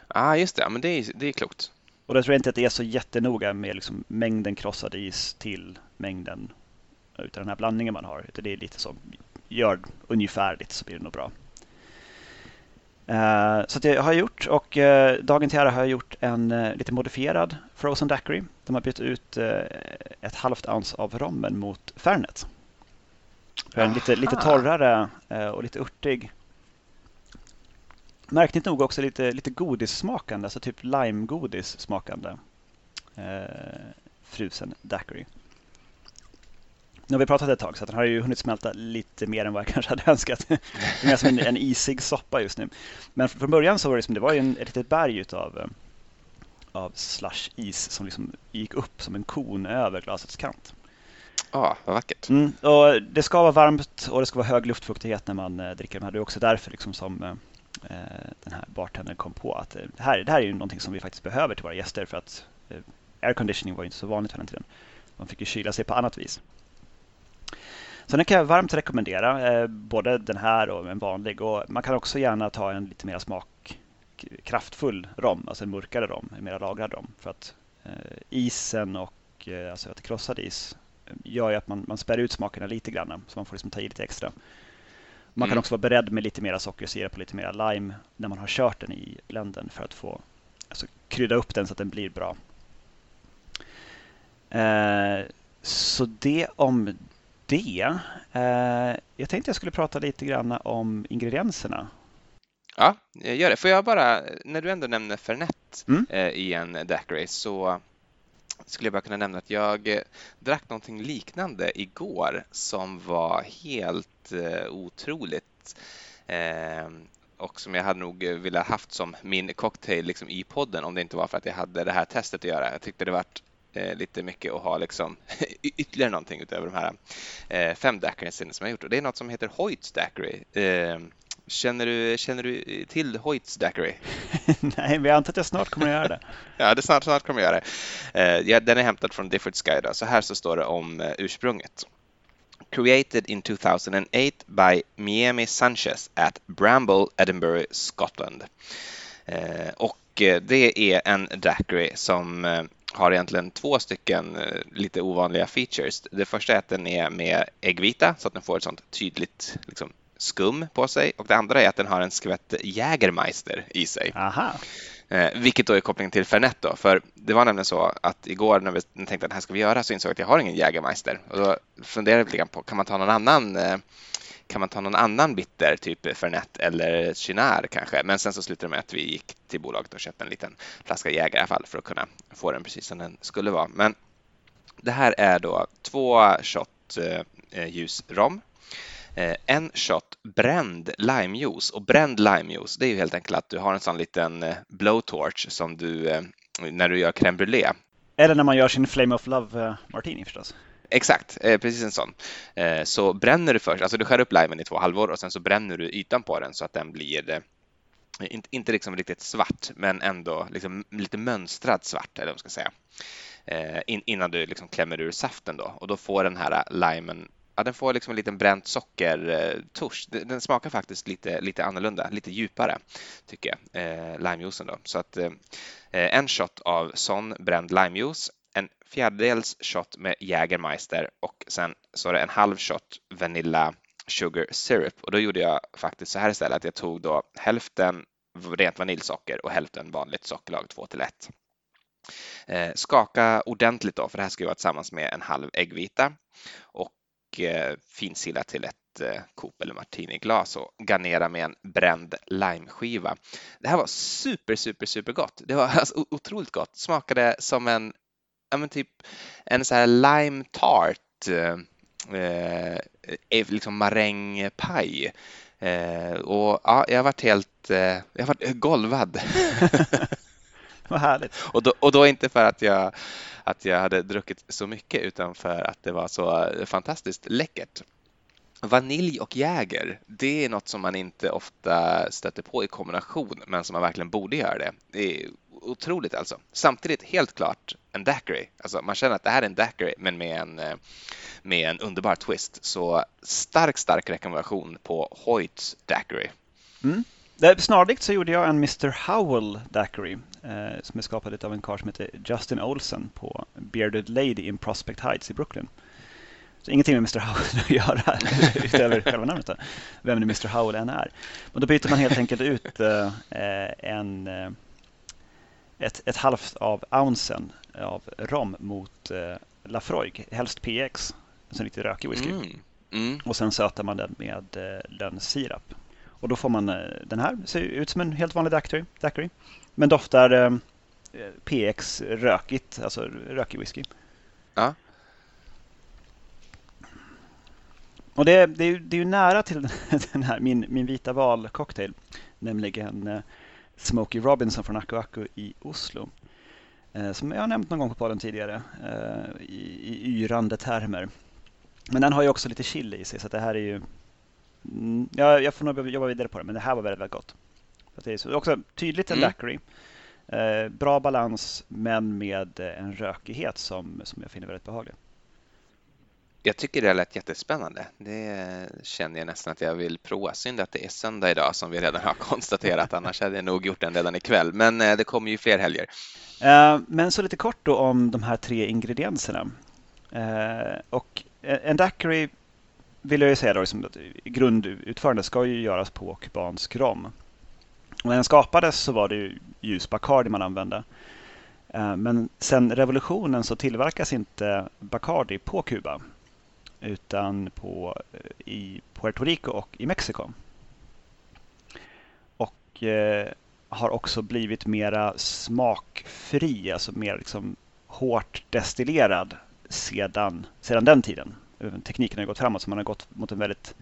Speaker 2: ah, just det. Men det är, det är klokt.
Speaker 1: Och då tror jag inte att det är så jättenoga med liksom mängden krossad is till mängden utav den här blandningen man har. Utan det är lite som gör ungefärligt så blir det nog bra. Eh, så det har jag gjort och eh, dagen till ära har jag gjort en eh, lite modifierad Frozen Daiquiri. De har bytt ut ett halvt ounce av rommen mot Fernet. En lite, lite torrare och lite urtig. Märkligt nog också lite, lite godissmakande, alltså typ limegodis smakande frusen daiquiri. Nu har vi pratat ett tag så den har ju hunnit smälta lite mer än vad jag kanske hade önskat. Det är mer som en, en isig soppa just nu. Men från början så var det, som, det var ju en, ett litet berg utav eh, av slush-is som liksom gick upp som en kon över glasets kant.
Speaker 2: Ja, ah, vad vackert.
Speaker 1: Mm, och det ska vara varmt och det ska vara hög luftfuktighet när man eh, dricker de här. Det är också därför liksom som eh, eh Eh, den här bartendern kom på att eh, det här, det här är ju någonting som vi faktiskt behöver till våra gäster för att eh, airconditioning var inte så vanligt hela tiden. Man fick ju kyla sig på annat vis. Så den kan jag varmt rekommendera, både den här och en vanlig. Och man kan också gärna ta en lite mer smakkraftfull rom, alltså en mörkare rom, en mer lagrad rom. För att isen och alltså att krossad is gör ju att man, man spär ut smakerna lite grann, så man får liksom ta i lite extra. Man kan mm. också vara beredd med lite mer sockersirap och lite mer lime när man har kört den i blenden för att få alltså, krydda upp den så att den blir bra. Eh, så det om det. Eh, jag tänkte jag skulle prata lite grann om ingredienserna.
Speaker 2: Ja, gör det. Får jag bara, när du ändå nämner Fernet mm. eh, i en daiquiri så skulle jag bara kunna nämna att jag eh, drack någonting liknande igår som var helt eh, otroligt eh, och som jag hade nog velat haft som min cocktail liksom, i podden om det inte var för att jag hade det här testet att göra. Jag tyckte det var eh, lite mycket att ha liksom, ytterligare någonting utöver de här eh, fem daiquirisarna som jag gjort. Och det är något som heter Hoyts daiquiri. Eh, känner, du, känner du till Hoyts daiquiri?
Speaker 1: Nej, men jag antar att jag snart kommer att göra det.
Speaker 2: ja, det snart, snart kommer jag göra det. Eh, ja, den är hämtad från Difford Sky. Då. Så här så står det om eh, ursprunget. Created in 2008 by Miami Sanchez at Bramble, Edinburgh, Scotland. Eh, och det är en daiquiri som har egentligen två stycken lite ovanliga features. Det första är att den är med äggvita så att den får ett sånt tydligt liksom, skum på sig och det andra är att den har en skvätt Jägermeister i sig.
Speaker 1: Aha.
Speaker 2: Eh, vilket då är kopplingen till Fernet då, för det var nämligen så att igår när vi tänkte att det här ska vi göra så insåg jag att jag har ingen Jägermeister och då funderade jag lite på, kan man ta någon annan eh, kan man ta någon annan bitter, typ Fernet eller Cynar kanske? Men sen så slutade det med att vi gick till bolaget och köpte en liten flaska Jäger i alla fall för att kunna få den precis som den skulle vara. Men det här är då två shot eh, ljusrom, eh, en shot bränd limejuice och bränd limejuice det är ju helt enkelt att du har en sån liten eh, blowtorch som du eh, när du gör crème brûlée.
Speaker 1: Eller när man gör sin Flame of Love eh, Martini förstås.
Speaker 2: Exakt, eh, precis en sån. Eh, så bränner du först, alltså du skär upp limen i två halvor och sen så bränner du ytan på den så att den blir eh, inte, inte liksom riktigt svart, men ändå liksom lite mönstrad svart, eller vad man ska säga. In, innan du liksom klämmer ur saften då och då får den här limen Ja, den får liksom en liten bränt sockertusch. Den smakar faktiskt lite, lite annorlunda, lite djupare tycker jag, eh, limejuicen då. Så att eh, en shot av sån bränd limejuice en fjärdedels shot med Jägermeister och sen så är det en halv shot Vanilla Sugar Syrup och då gjorde jag faktiskt så här istället att jag tog då hälften rent vaniljsocker och hälften vanligt sockerlag 2 till 1. Eh, skaka ordentligt då, för det här ska ju vara tillsammans med en halv äggvita och finsila till ett eh, Coop eller Martini-glas och garnera med en bränd limeskiva. Det här var super, super, super gott. Det var alltså otroligt gott. Smakade som en ja, typ en så här lime tart, eh, eh liksom marängpaj. Eh, och ja, jag har varit helt, eh, jag varit golvad.
Speaker 1: Vad härligt.
Speaker 2: Och då, och då inte för att jag, att jag hade druckit så mycket utan för att det var så eh, fantastiskt läckert. Vanilj och Jäger, det är något som man inte ofta stöter på i kombination, men som man verkligen borde göra det. Det är otroligt alltså. Samtidigt helt klart en daiquiri. Alltså man känner att det här är en daiquiri men med en, eh, med en underbar twist. Så stark, stark rekommendation på Hoyts daiquiri.
Speaker 1: Mm. Snarlikt så gjorde jag en Mr Howell daiquiri eh, som är skapad av en karl som heter Justin Olsen på Bearded Lady in Prospect Heights i Brooklyn. Så ingenting med Mr Howell att göra utöver själva namnet. Då. Vem nu Mr Howell än är. Och då byter man helt enkelt ut eh, en, eh, ett, ett halvt av ounsen av rom mot eh, Lafroig, helst PX, en riktigt rökig whisky. Mm. Mm. Och sen sötar man den med eh, lönnsirap. Och då får man eh, den här, ser ut som en helt vanlig daiquiri, daiquiri men doftar eh, PX rökigt, alltså rökig whisky.
Speaker 2: Ja.
Speaker 1: Och det, det, är, det är ju nära till den här, min, min vita val cocktail, nämligen eh, Smokey Robinson från Aku Aku i Oslo. Eh, som jag har nämnt någon gång på podden tidigare eh, i, i yrande termer. Men den har ju också lite chili i sig så det här är ju mm, ja, jag får nog jobba vidare på det men det här var väldigt, väldigt gott. Det är så, också tydligt en mm. daiquiri. Eh, bra balans men med en rökighet som, som jag finner väldigt behaglig.
Speaker 2: Jag tycker det lät jättespännande. Det känner jag nästan att jag vill prova. Synd att det är söndag idag som vi redan har konstaterat. Annars hade jag nog gjort den redan ikväll. Men eh, det kommer ju fler helger.
Speaker 1: Eh, men så lite kort då om de här tre ingredienserna. Eh, och en daiquiri vill jag ju säga då, liksom att grundutförandet ska ju göras på kubansk rom. När den skapades så var det ju ljus Bacardi man använde. Eh, men sen revolutionen så tillverkas inte Bacardi på Kuba utan på, eh, i Puerto Rico och i Mexiko. Och eh, har också blivit mera smakfri, alltså mer liksom hårt destillerad sedan, sedan den tiden. Tekniken har gått framåt så man har gått mot en väldigt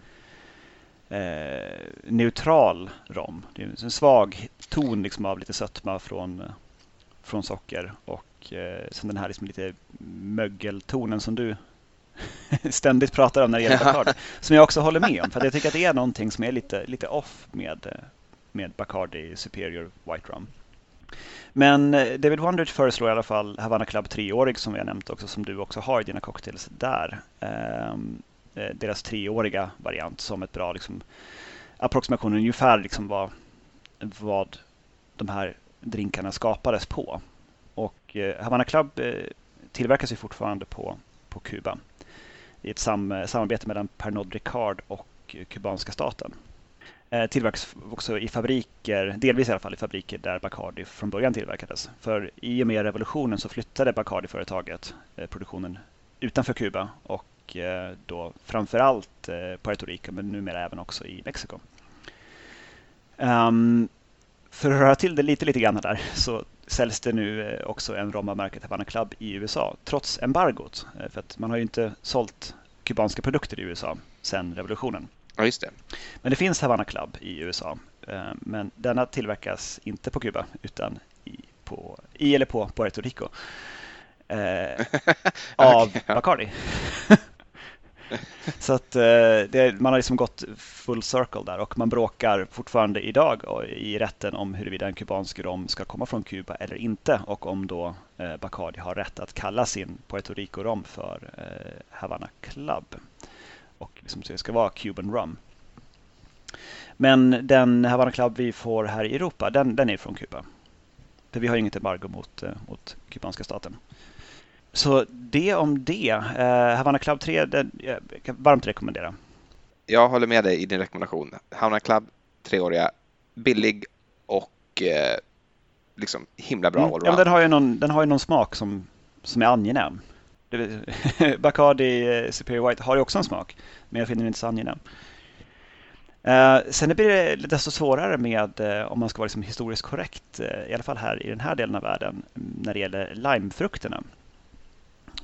Speaker 1: eh, neutral rom. Det är en svag ton liksom av lite sötma från, från socker och eh, sen den här liksom lite mögeltonen som du ständigt pratar om när det gäller Bacardi. som jag också håller med om. För jag tycker att det är någonting som är lite, lite off med, med Bacardi Superior White Rum. Men eh, David Wondrich föreslår i alla fall Havana Club treårig som vi har nämnt också, som du också har i dina cocktails där. Eh, Eh, deras treåriga variant som ett bra liksom, approximation, ungefär liksom vad, vad de här drinkarna skapades på. Och eh, Havana Club eh, tillverkas ju fortfarande på, på Kuba i ett sam eh, samarbete mellan Pernod Ricard och kubanska staten. Eh, tillverkas också i fabriker, delvis i alla fall i fabriker där Bacardi från början tillverkades. För i och med revolutionen så flyttade Bacardi-företaget eh, produktionen utanför Kuba och eh, då framförallt eh, Puerto Rico men numera även också i Mexiko. Um, för att röra till det lite, lite grann där så säljs det nu eh, också en rom av märket Havana Club i USA trots embargot. För att man har ju inte sålt kubanska produkter i USA sedan revolutionen.
Speaker 2: Ja, just det.
Speaker 1: Men det finns Havana Club i USA. Men denna tillverkas inte på Kuba utan i, på, i eller på Puerto Rico. Eh, av Bacardi. Så att eh, det, man har liksom gått full circle där och man bråkar fortfarande idag i rätten om huruvida en kubansk rom ska komma från Kuba eller inte och om då eh, Bacardi har rätt att kalla sin Puerto Rico-rom för eh, Havana Club. Och liksom, det ska vara Cuban rum. Men den Havana Club vi får här i Europa, den, den är från Kuba. För vi har inget embargo mot, mot kubanska staten. Så det om det. Eh, Havana Club 3 det, jag kan varmt rekommendera.
Speaker 2: Jag håller med dig i din rekommendation. Havana Club, treåriga, billig och eh, liksom himla bra mm.
Speaker 1: Ja, den, har ju någon, den har ju någon smak som, som är angenäm. Bacardi eh, Superior White har ju också en smak, men jag finner den inte så angenäm. Uh, sen blir det desto svårare med, uh, om man ska vara liksom historiskt korrekt, uh, i alla fall här i den här delen av världen, när det gäller limefrukterna.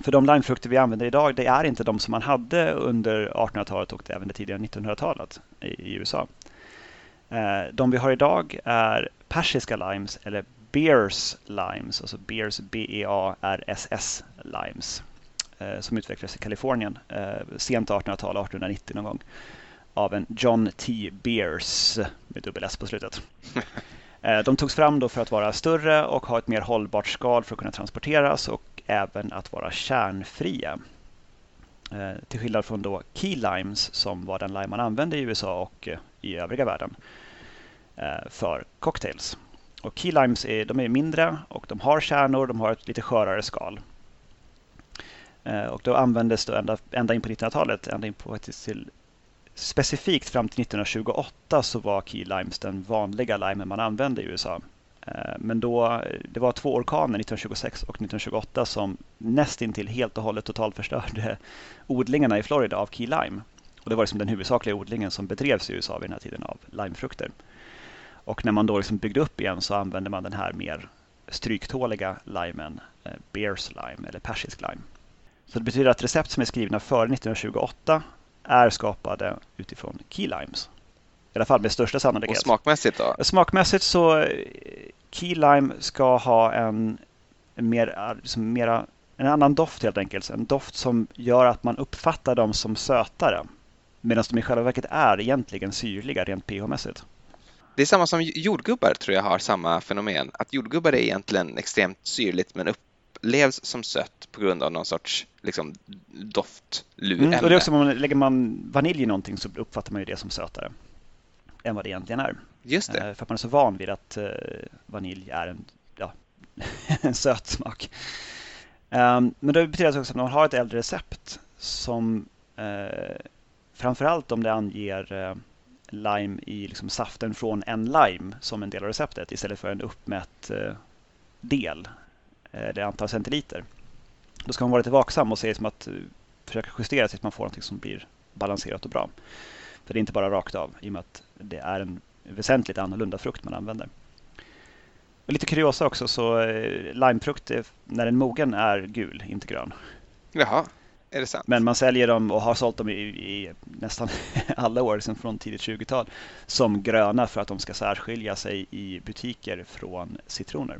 Speaker 1: För de limefrukter vi använder idag, det är inte de som man hade under 1800-talet och även det tidigare 1900-talet i, USA. Eh, de vi har idag är persiska limes eller Beers limes, alltså Beers B-E-A-R-S-S limes eh, som utvecklades i Kalifornien eh, sent 1800-tal, 1890 någon gång av en John T. Beers med dubbel S på slutet. De togs fram då för att vara större och ha ett mer hållbart skal för att kunna transporteras och även att vara kärnfria. Eh, till skillnad från då key limes som var den lime man använde i USA och eh, i övriga världen eh, för cocktails. Och key limes är, de är mindre och de har kärnor, de har ett lite skörare skal. Eh, och då användes det ända, ända in på 1900-talet, ända in på till specifikt fram till 1928 så var key limes den vanliga limen man använde i USA. Eh, men då, det var två orkaner 1926 och 1928 som nästintill helt och hållet totalförstörde odlingarna i Florida av key lime. Och det var liksom den huvudsakliga odlingen som bedrevs i USA vid den här tiden av limefrukter. Och när man då liksom byggde upp igen så använde man den här mer stryktåliga limen, eh, Bears lime eller persisk lime. Så det betyder att recept som är skrivna före 1928 är skapade utifrån key limes. I alla fall med största sannolikhet.
Speaker 2: Och smakmässigt då?
Speaker 1: Smakmässigt så eh, Key Lime ska ha en, en, mer, liksom mera, en annan doft helt enkelt. En doft som gör att man uppfattar dem som sötare. Medan de i själva verket är egentligen syrliga rent pH-mässigt.
Speaker 2: Det är samma som jordgubbar tror jag har samma fenomen. Att jordgubbar är egentligen extremt syrligt men upplevs som sött på grund av någon sorts liksom, doftlur. Mm,
Speaker 1: och det är också, man, lägger man vanilj i någonting så uppfattar man ju det som sötare än vad det egentligen är.
Speaker 2: Just det.
Speaker 1: Eh, för att man är så van vid att eh, vanilj är en, ja, en söt smak. Ehm, men det betyder alltså också att man har ett äldre recept som eh, framförallt om det anger lime i liksom saften från en lime som en del av receptet istället för en uppmätt del, eller antal centiliter. Då ska man vara lite vaksam och se som att försöka justera så att man får något som blir balanserat och bra. För det är inte bara rakt av i och med att det är en väsentligt annorlunda frukt man använder. Och lite kuriosa också, så eh, limefrukt när den mogen är gul, inte grön.
Speaker 2: Jaha, är det sant?
Speaker 1: Men man säljer dem och har sålt dem i, i nästan alla år sedan från tidigt 20-tal som gröna för att de ska särskilja sig i butiker från citroner.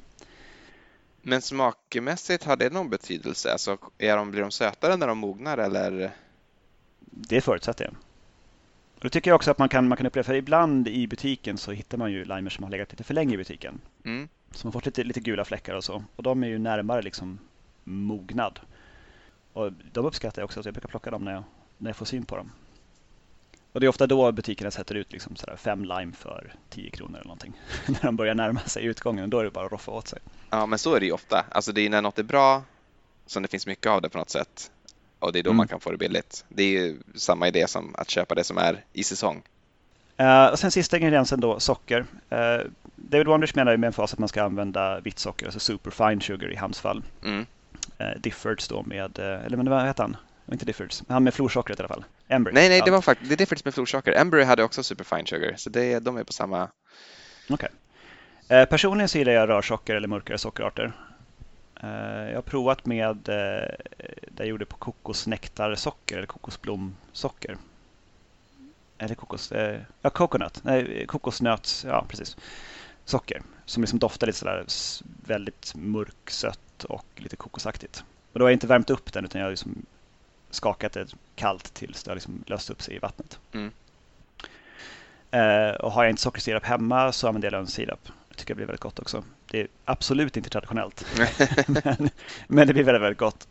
Speaker 2: Men smakmässigt har det någon betydelse? Alltså, är de, blir de sötare när de mognar eller?
Speaker 1: Det förutsätter jag. Och det tycker jag också att man kan, man kan uppleva, för ibland i butiken så hittar man ju limer som har legat lite för länge i butiken. Mm. Som har fått lite, lite gula fläckar och så. Och de är ju närmare liksom mognad. Och de uppskattar jag också, så jag brukar plocka dem när jag, när jag får syn på dem. Och det är ofta då butikerna sätter ut liksom sådär fem lime för 10 kronor eller någonting. när de börjar närma sig utgången, då är det bara att roffa åt sig.
Speaker 2: Ja, men så är det ju ofta. Alltså det är när något är bra som det finns mycket av det på något sätt och det är då mm. man kan få det billigt. Det är ju samma idé som att köpa det som är i säsong.
Speaker 1: Uh, och sen sista ingrediensen då, socker. Uh, David Wonders menar ju med en fas att man ska använda vitt socker, alltså superfine sugar i hans fall. Mm. Uh, Diffords då med, eller men vad heter han? Inte Diffords, han med florsockret i alla fall. Embry.
Speaker 2: Nej, nej, det var faktiskt det är Diffords med florsocker. Embry hade också superfine sugar, så det, de är på samma.
Speaker 1: Okej. Okay. Personligen så gillar jag rörsocker eller mörkare sockerarter. Eh, jag har provat med eh, det jag gjorde på kokosnektarsocker eller kokosblomsocker. Eller kokos... Eh, ja, coconut. Nej, kokosnöts... Ja, precis. Socker som liksom doftar lite sådär väldigt mörksött och lite kokosaktigt. Och då har jag inte värmt upp den utan jag har liksom skakat det kallt tills det har liksom löst upp sig i vattnet. Mm. och har jag inte sockersirap hemma så använder jag lönnsirap tycker jag blir väldigt gott också. Det är absolut inte traditionellt, men, men, det blir väldigt, väldigt gott.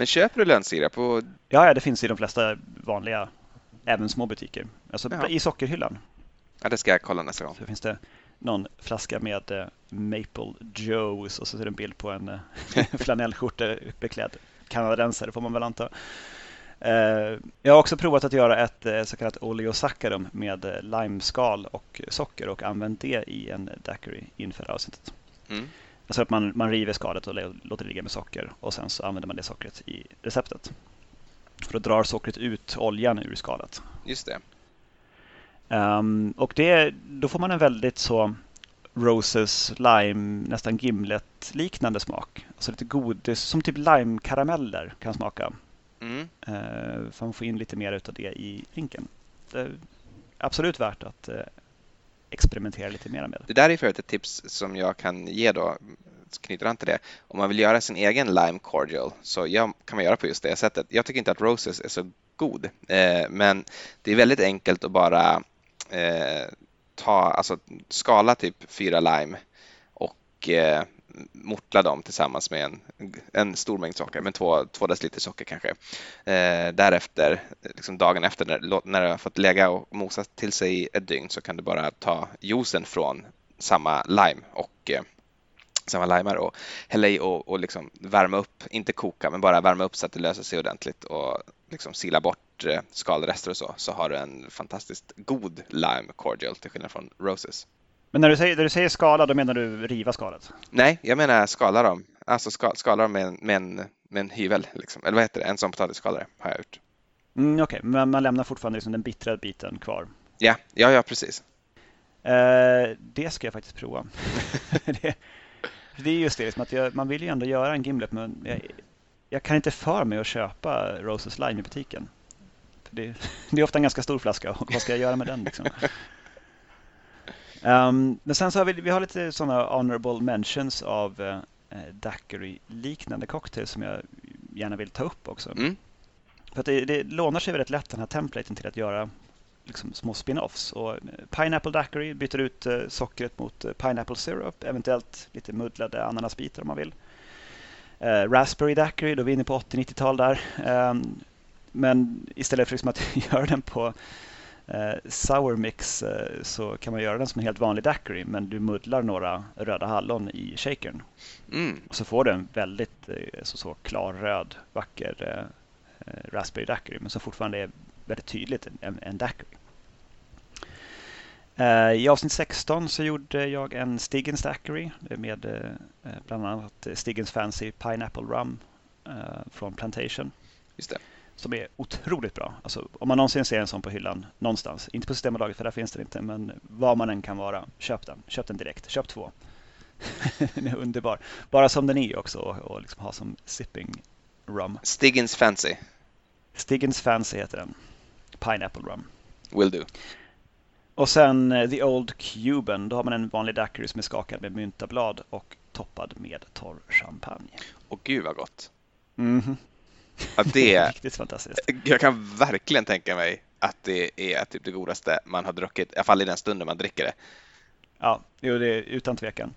Speaker 2: Men köper du lönnsirap? Och...
Speaker 1: Ja, ja, det finns i de flesta vanliga, även små butiker. Alltså Jaha. i sockerhyllan.
Speaker 2: Ja, det ska jag kolla nästa gång.
Speaker 1: Så finns det någon flaska med uh, Maple Joes och så är det en bild på en uh, flanellskjorta beklädd kanadensare får man väl anta. Eh, jag har också provat att göra ett eh, så kallat oleosaccharum med eh, limeskal och socker och använt det i en daiquiri inför avsnittet. Mm. Alltså att man, man river skalet och låter det ligga med socker och sen så använder man det sockret i receptet. För då drar sockret ut oljan ur skalet.
Speaker 2: Just det.
Speaker 1: Um, och det, då får man en väldigt så Roses lime, nästan Gimlet-liknande smak. Alltså lite god, som typ lime-karameller kan smaka. Mm. Eh, för man får in lite mer av det i drinken. Det är absolut värt att eh, experimentera lite mer med.
Speaker 2: Det där är för ett tips som jag kan ge då, knyter an till det. Om man vill göra sin egen lime cordial så kan man göra på just det sättet. Jag tycker inte att Roses är så god, eh, men det är väldigt enkelt att bara eh, ta, alltså skala typ fyra lime och eh, mortla dem tillsammans med en, en stor mängd socker, men två, två deciliter socker kanske. Eh, därefter, liksom dagen efter när, när det har fått lägga och mosa till sig ett dygn så kan du bara ta juicen från samma lime och eh, samma limer och hälla i och, och liksom värma upp, inte koka, men bara värma upp så att det löser sig ordentligt och liksom sila bort eh, skalrester och så, så har du en fantastiskt god lime cordial till skillnad från roses.
Speaker 1: Men när du säger, när du säger skala, då menar du riva skalet?
Speaker 2: Nej, jag menar skala dem. Alltså ska, skala dem med en, med en, med en hyvel, liksom. eller vad heter det? En sån potatisskalare har jag gjort.
Speaker 1: Mm, Okej, okay. men man lämnar fortfarande liksom den bittra biten kvar?
Speaker 2: Ja, ja, ja precis.
Speaker 1: Eh, det ska jag faktiskt prova. det, det är just det, liksom att jag, man vill ju ändå göra en gimlet men jag, jag, kan inte för mig att köpa Roses Lime i butiken. Det, det, är ofta en ganska stor flaska och vad ska jag göra med den? Liksom? Um, men sen så har vi, vi har lite sådana honorable mentions av uh, daiquiri-liknande cocktails som jag gärna vill ta upp också. Mm. För att det, det lånar sig väldigt lätt den här templaten till att göra liksom små spin-offs. Och eh, Pineapple Daiquiri byter ut uh, sockret mot uh, Pineapple Syrup, eventuellt lite muddlade ananasbitar om man vill. Uh, Raspberry Daiquiri, då är vi inne på 80-90-tal där. Um, men istället för liksom att göra den på sour mix eh, så kan man göra den som en helt vanlig daiquiri men du muddlar några röda hallon i shakern. Mm. Och så får du en väldigt eh, så, så klar röd vacker eh, eh, raspberry daiquiri men som fortfarande är väldigt tydligt en, en daiquiri. Eh, I avsnitt 16 så gjorde jag en Stiggins Daiquiri med bland annat Stiggins Fancy Pineapple Rum från Plantation.
Speaker 2: Just det
Speaker 1: som är otroligt bra. Alltså, om man någonsin ser en sån på hyllan någonstans, inte på Systembolaget för där finns den inte, men var man än kan vara, köp den. Köp den direkt, köp två. den är underbar. Bara som den är också och, och liksom ha som sipping rum.
Speaker 2: Stiggins Fancy.
Speaker 1: Stiggins Fancy heter den. Pineapple rum.
Speaker 2: Will do.
Speaker 1: Och sen uh, The Old Cuban. Då har man en vanlig daiquiri som är skakad med myntablad och toppad med torr champagne.
Speaker 2: Och gud vad gott.
Speaker 1: Mm -hmm.
Speaker 2: Ja, det är
Speaker 1: riktigt fantastiskt.
Speaker 2: Jag kan verkligen tänka mig att det är typ det godaste man har druckit, i alla fall i den stunden man dricker det.
Speaker 1: Ja, jo, det är utan tvekan.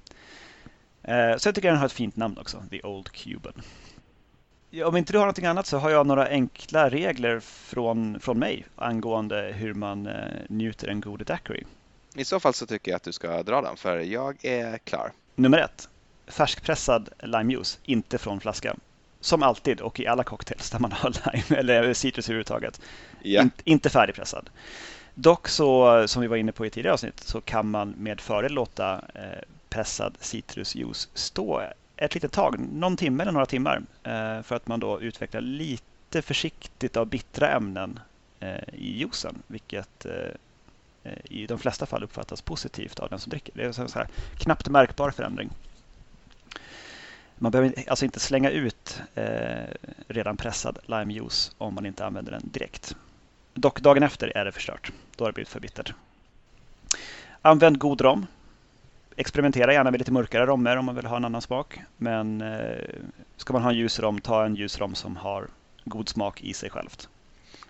Speaker 1: Eh, så jag tycker den har ett fint namn också, The Old Cuban. Om inte du har någonting annat så har jag några enkla regler från, från mig angående hur man eh, njuter en god daiquiri.
Speaker 2: I så fall så tycker jag att du ska dra den, för jag är klar.
Speaker 1: Nummer ett. Färskpressad limejuice, inte från flaska som alltid och i alla cocktails där man har lime eller citrus överhuvudtaget. Yeah. In, inte färdigpressad. Dock så, som vi var inne på i tidigare avsnitt, så kan man med fördel låta eh, pressad citrusjuice stå ett litet tag, någon timme eller några timmar, eh, för att man då utvecklar lite försiktigt av bittra ämnen eh, i juicen, vilket eh, eh, i de flesta fall uppfattas positivt av den som dricker. Det är en knappt märkbar förändring. Man behöver alltså inte slänga ut eh, redan pressad limejuice om man inte använder den direkt. Dock dagen efter är det förstört. Då har det blivit för bittert. Använd god rom. Experimentera gärna med lite mörkare romer om man vill ha en annan smak. Men eh, ska man ha en ljus rom, ta en ljus rom som har god smak i sig självt.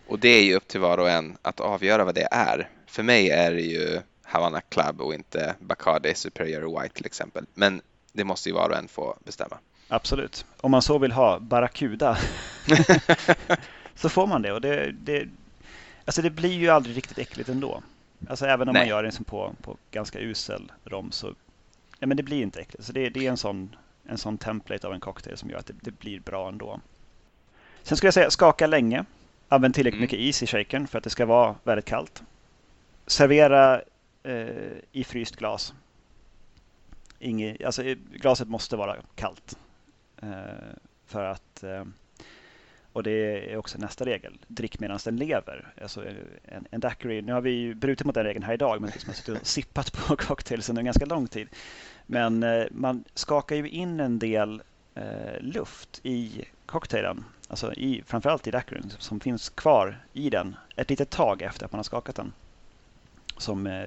Speaker 2: Och det är ju upp till var och en att avgöra vad det är. För mig är det ju Havana Club och inte Bacardi Superior White till exempel. Men det måste ju var och en få bestämma.
Speaker 1: Absolut. Om man så vill ha Barracuda så får man det. Och det, det, alltså det blir ju aldrig riktigt äckligt ändå. Alltså även om Nej. man gör det liksom på, på ganska usel rom så ja, men det blir inte äckligt. Så det, det är en sån, en sån template av en cocktail som gör att det, det blir bra ändå. Sen skulle jag säga skaka länge. Använd tillräckligt mm. mycket is i shaken för att det ska vara väldigt kallt. Servera eh, i fryst glas inget, alltså, eh, glaset måste vara kallt. Eh, för att, eh, och det är också nästa regel, drick medan den lever. Alltså eh, en, en daiquiri, nu har vi brutit mot den regeln här idag, men liksom har suttit och sippat på cocktails under ganska lång tid. Men eh, man skakar ju in en del eh, luft i cocktailen, alltså i, framförallt i daiquirin, som finns kvar i den ett litet tag efter att man har skakat den. Som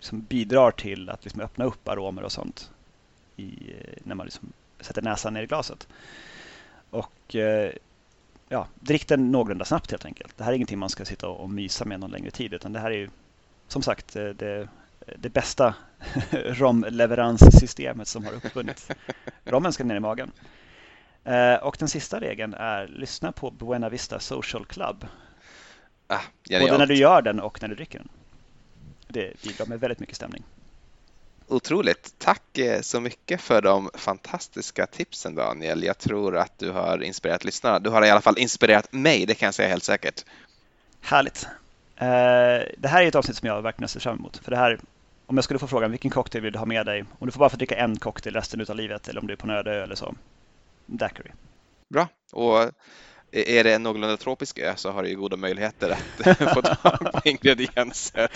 Speaker 1: som bidrar till att liksom öppna upp aromer och sånt i, när man liksom sätter näsan ner i glaset. Och eh, ja, drick den någorlunda snabbt helt enkelt. Det här är ingenting man ska sitta och mysa med någon längre tid utan det här är ju som sagt eh, det, det bästa romleveranssystemet som har uppfunnits. Rommen ska ner i magen. Eh, och den sista regeln är lyssna på Buena Vista Social Club.
Speaker 2: Ah,
Speaker 1: Både när du gör den och när du dricker den det bidrar med väldigt mycket stämning.
Speaker 2: Otroligt. Tack eh, så mycket för de fantastiska tipsen Daniel. Jag tror att du har inspirerat lyssnarna. Du har i alla fall inspirerat mig, det kan jag säga helt säkert.
Speaker 1: Härligt. Eh, det här är ett avsnitt som jag verkligen ser fram emot. För det här, om jag skulle få frågan vilken cocktail vill du ha med dig? Om du får bara få dricka en cocktail resten av livet eller om du är på en öde ö eller så. Daiquiri.
Speaker 2: Bra. Och är det en någorlunda tropisk ö så har du ju goda möjligheter att få tag på ingredienser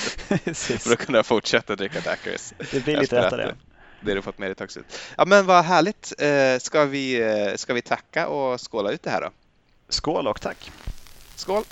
Speaker 2: för att kunna fortsätta dricka daiquiris.
Speaker 1: Det blir lite äta det.
Speaker 2: Det du fått med dig toxigt. Ja men vad härligt. Eh, ska vi, eh, ska vi tacka och skåla ut det här då?
Speaker 1: Skål och tack.
Speaker 2: Skål!